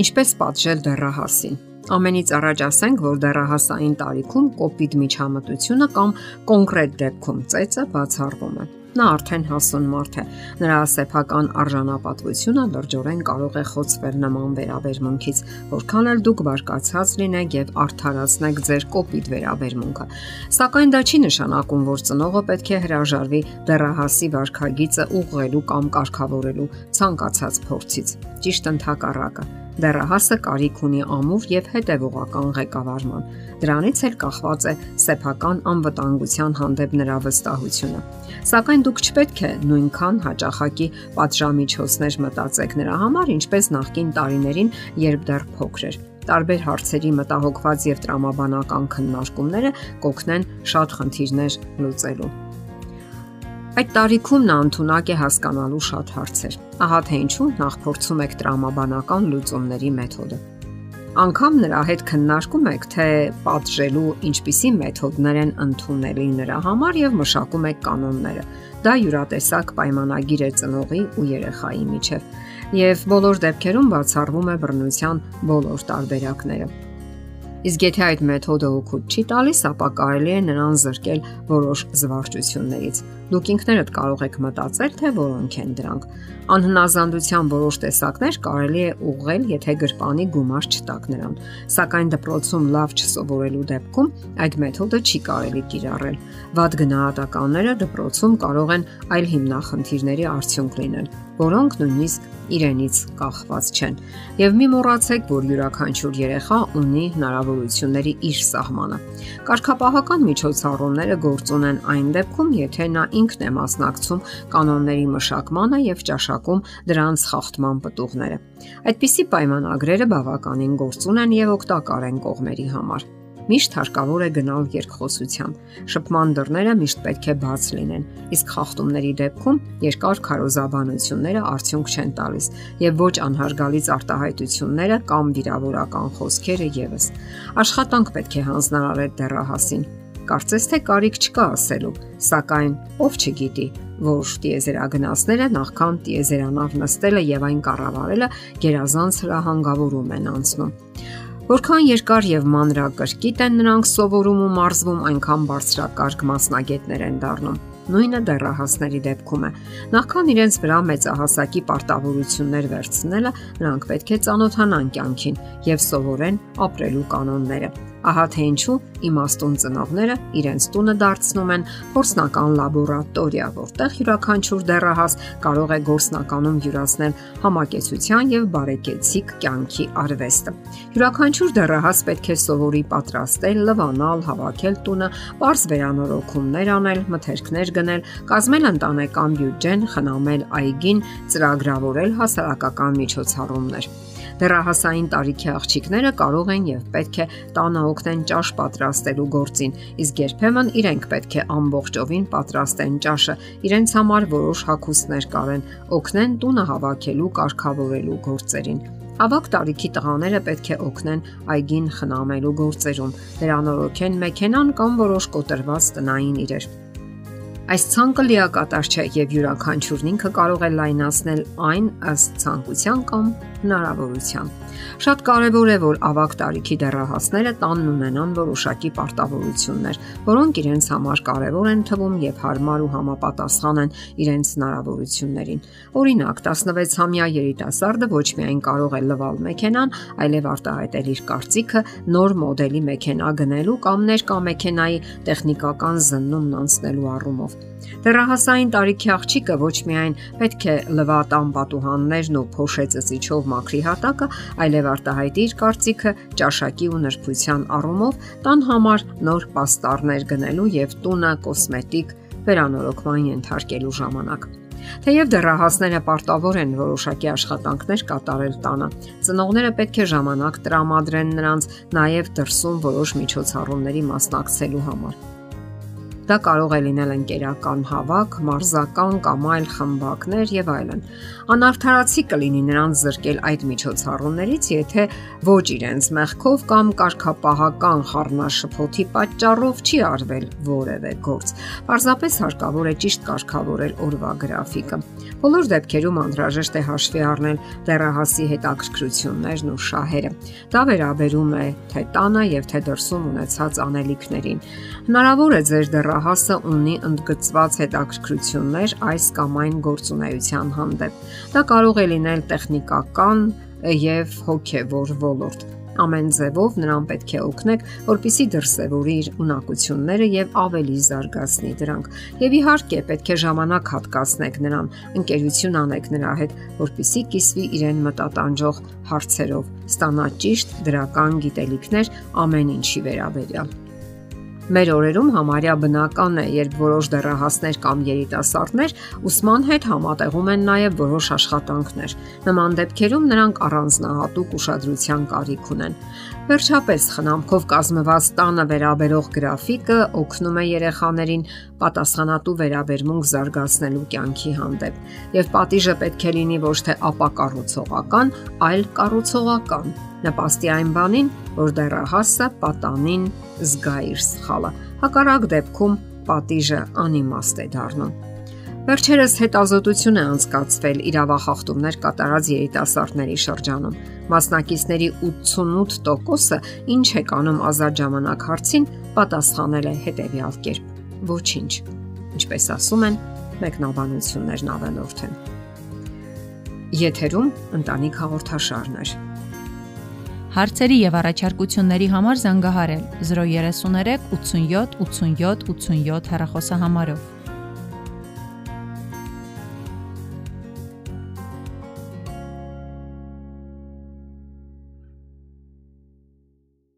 Ինչպես պատժել դեռահասին։ Ամենից առաջ ասենք, որ դեռահասային տարիքում կոպիտ միջամտությունը կամ կոնկրետ դեպքում ծեծը բացառվում է։ Նա արդեն հասուն մարդ է։ Նրա սեփական արժանապատվությունը լրջորեն կարող է խոցվել նման վերաբերմունքից, որքան էլ դուք բարկացած լինեք եւ արդարացնեք ձեր կոպիտ վերաբերմունքը։ Սակայն դա չի նշանակում, որ ծնողը պետք է հրաժարվի դեռահասի վարքագիծը ուղղելու կամ կարգավորելու ցանկացած փորձից։ Ճիշտ ընդհակառակը Դեռահասը կարիք ունի ամուր եւ հետեւողական ղեկավարման։ Դրանից էլ կախված է սեփական անվտանգության հանդեպ նրա վստահությունը։ Սակայն դուք չպետք է նույնքան հաճախակի պատժամիջոցներ մտածեք նրա համար, ինչպես նախկին տարիներին, երբ դեռ փոքր էր տարբեր հարցերի մտահոգված եւ տրամաբանական քննարկումները կօգնեն շատ խնդիրներ լուծելու։ Այդ տարիքում նա ընդունակ է հասկանալու շատ հարցեր։ Ահա թե ինչու նախ փորձում եք տրամաբանական լուծումների մեթոդը։ Անկամ նրա հետ քննարկում եք, թե պատժելու ինչպիսի մեթոդներ են ընդունելի նրա համար եւ մշակում եք կանոնները։ Դա յուրատեսակ պայմանագիր է ծնողի ու երեխայի միջև եւ բոլոր դեպքերում բացառվում է բռնության բոլոր տարբերակները։ Իսկ եթե այդ մեթոդը օգուտ չի տալիս, ապա կարելի է նրան զրկել որոշ զվարճություններից։ Դուք ինքներդ կարող եք մտածել, թե որոնք են դրանք։ Անհնազանդության որոշ տեսակներ կարելի է ուղղել, եթե գրպանի գումար չտակ նրան։ Սակայն դպրոցում լավ չսովորելու դեպքում այդ մեթոդը չի կարելի կիրառել։ Վատ գնահատականները դպրոցում կարող են այլ հիմնախնդիրների արդյունք լինել, որոնք նույնիսկ իրենից կախված չեն։ Եվ մի մոռացեք, որ յուրաքանչյուր երեխա ունի հնարավորությունների իր սահմանը։ Կարգապահական միջոցառումները գործ ունեն այն դեպքում, եթե նա ինքն է մասնակցում կանոնների մշակմանը եւ ճաշակում դրանց խախտման պտուղները։ Այդպիսի պայմանագրերը բավականին գործ ունեն եւ օգտակար են կողմերի համար միշտ հարկավոր է գնալ երկխոսության։ Շփման դռները միշտ պետք է բաց լինեն, իսկ խախտումների դեպքում երկար քարոզաբանությունները արդյունք չեն տալիս եւ ոչ անհարգալից արտահայտությունները կամ վիրավորական խոսքերը եւս։ Աշխատանք պետք է հանձնարարել դեռահասին կարծես թե կարիք չկա ասելու, սակայն ով չգիտի, որ տիեզերագնացները նախքան տիեզերանավ նստելը եւ այն կառավարելը գերազանց հրահանգավորում են անցնում։ Որքան երկար եւ մանրակրկիտ են նրանք սովորում ու մարզվում, այնքան բարձրակարգ մասնագետներ են դառնում։ Նույնը դեռահասների դեպքում է։ Նախքան իրենց վրա մեծահասակի պարտավորություններ վերցնելը, նրանք պետք է ճանոթանան կյանքին եւ սովորեն ապրելու կանոնները։ Ահա թե ինչու իմաստուն ծնողները իրենց տունը դարձնում են փորձնական լաբորատորիա, որտեղ յուրաքանչյուր դեռահաս կարող է գործնականում յուրացնել համակեցության եւ բարեկեցիկ կյանքի արվեստը։ Յուրաքանչյուր դեռահաս պետք է սովորի պատրաստել, լվանալ, հավաքել տունը, པարզ վերանորոգումներ անել, մթերքներ գնել, կազմել ընտանեկան բյուջեն, խնամել այգին, ծրագրավորել հասարակական միջոցառումներ։ Դեռահասային տարիքի աղջիկները կարող են եւ պետք է տանը օգնեն ճաշ պատրաստելու գործին, իսկ երբեմն իրենք պետք է ամբողջովին պատրաստեն ճաշը, իրենց համար որոշ հագուստներ կարեն, օգնեն տունը հավաքելու, կարգավորելու գործերին։ Ավակ տարիքի տղաները պետք է օգնեն այգին խնամելու գործերում, վերանորոգեն մեքենան կամ որոշ կոտրված տնային իրեր։ Այս ցանկը լիակատար չէ եւ յուրաքանչյուրն ինքը կարող է լայնացնել այն ըստ ցանկության կամ հնարավորության։ Շատ կարևոր է, որ ավակ տարիքի դեռահասները տանն ունենան որոշակի պարտավորություններ, որոնք իրենց համար կարևոր են թվում եւ հարմար ու համապատասխան են իրենց հնարավորություններին։ Օրինակ, 16-ամյա երիտասարդը ոչ միայն կարող է լվալ մեքենան, այլև արտահայտել իր կարծիքը նոր մոդելի մեքենա գնելու կամ ներկա մեքենայի տեխնիկական զննումն անցնելու առումով։ Դեռահասային տարիքի աղջիկը ոչ միայն պետք է լվատան պատուհաններն ու փոշե ծծիչով մաքրի հատակը, այլև արտահայտի իր կարծիքը ճաշակի ու նրբության առումով տան համար նոր պաստառներ գնելու եւ տունը կոսմետիկ վերանորոգման ենթարկելու ժամանակ։ Թեև դեռահասները պարտավոր են որոշակի աշխատանքներ կատարել տանը, ծնողները պետք է ժամանակ տրամադրեն նրանց նաև դրսում որոշ միջոցառումների մասնակցելու համար։ Դա կարող է լինել ընկերական հավաք, մարզական կամ այլ խմբակներ եւ այլն։ Անարթարացի կլինի նրանց զրկել այդ միջոցառումներից, եթե ոչ իրենց մեղքով կամ կարգապահական խառնաշփոթի պատճառով չի արվել որևէ գործ։ Պարզապես հարկավոր է ճիշտ կարգավորել օրվա գրաֆիկը։ Բոլոր դեպքերում անհրաժեշտ է հաշվի առնել դեռահասի հետաքրքրություններն ու շահերը։ Դա վերաբերում է թե տանը եւ թե դրսում ունեցած անելիքներին։ Հնարավոր է ձեր դեռահասը ունի ընդգծված հետաքրքրություններ այս կամ այն գործունեության հանդեպ։ Դա կարող է լինել տեխնիկական եւ հոգեվոր ոլորտ ամեն ձևով նրան պետք է օգնեք, որpիսի դրսևորի իր ունակությունները եւ ավելի զարգացնի դրանք։ Եվ իհարկե պետք է ժամանակ հատկացնեք նրան, ընկերություն անեք նրա հետ, որpիսի կիսվի իրեն մտատանջող հարցերով, ստանա ճիշտ դրական գիտելիքներ ամեն ինչի վերաբերյալ։ Մեր օրերում համարյա բնական է, երբ որոշ դեռահասներ կամ երիտասարդներ ուսման հետ համատեղում են նաև որոշ աշխատանքներ։ Նման դեպքերում նրանք առանձնահատուկ ուշադրության կարիք ունեն։ Վերջապես խնամքով կազմված տանը վերաբերող գրաֆիկը օգնում է երեխաներին պատասխանատու վերաբերմունք զարգացնելու կյանքի հանդեպ։ Եվ պատիժը պետք է լինի ոչ թե ապակառուցողական, այլ կառուցողական նպաստի այն բանին, որ դեռահասը պատանին զգա իր սխալը։ Հակառակ դեպքում պատիժը անիմաստ է դառնում։ Վերջերս հետազոտություն է անցկացվել իրավախախտումներ կատարած երիտասարդների շրջանում։ Մասնակիցների 88%-ը ինչ է կանում ազատ ժամանակ հարցին, պատասխանել է հետևյալ կերպ. ոչինչ։ Ինչպես ասում են, մեկնաբանություններն ավելորդ են։ Եթերում ընտանիք հաղորդաշարներ։ Հարցերի եւ առաջարկությունների համար զանգահարել 033 87 87 87 հեռախոսահամարով։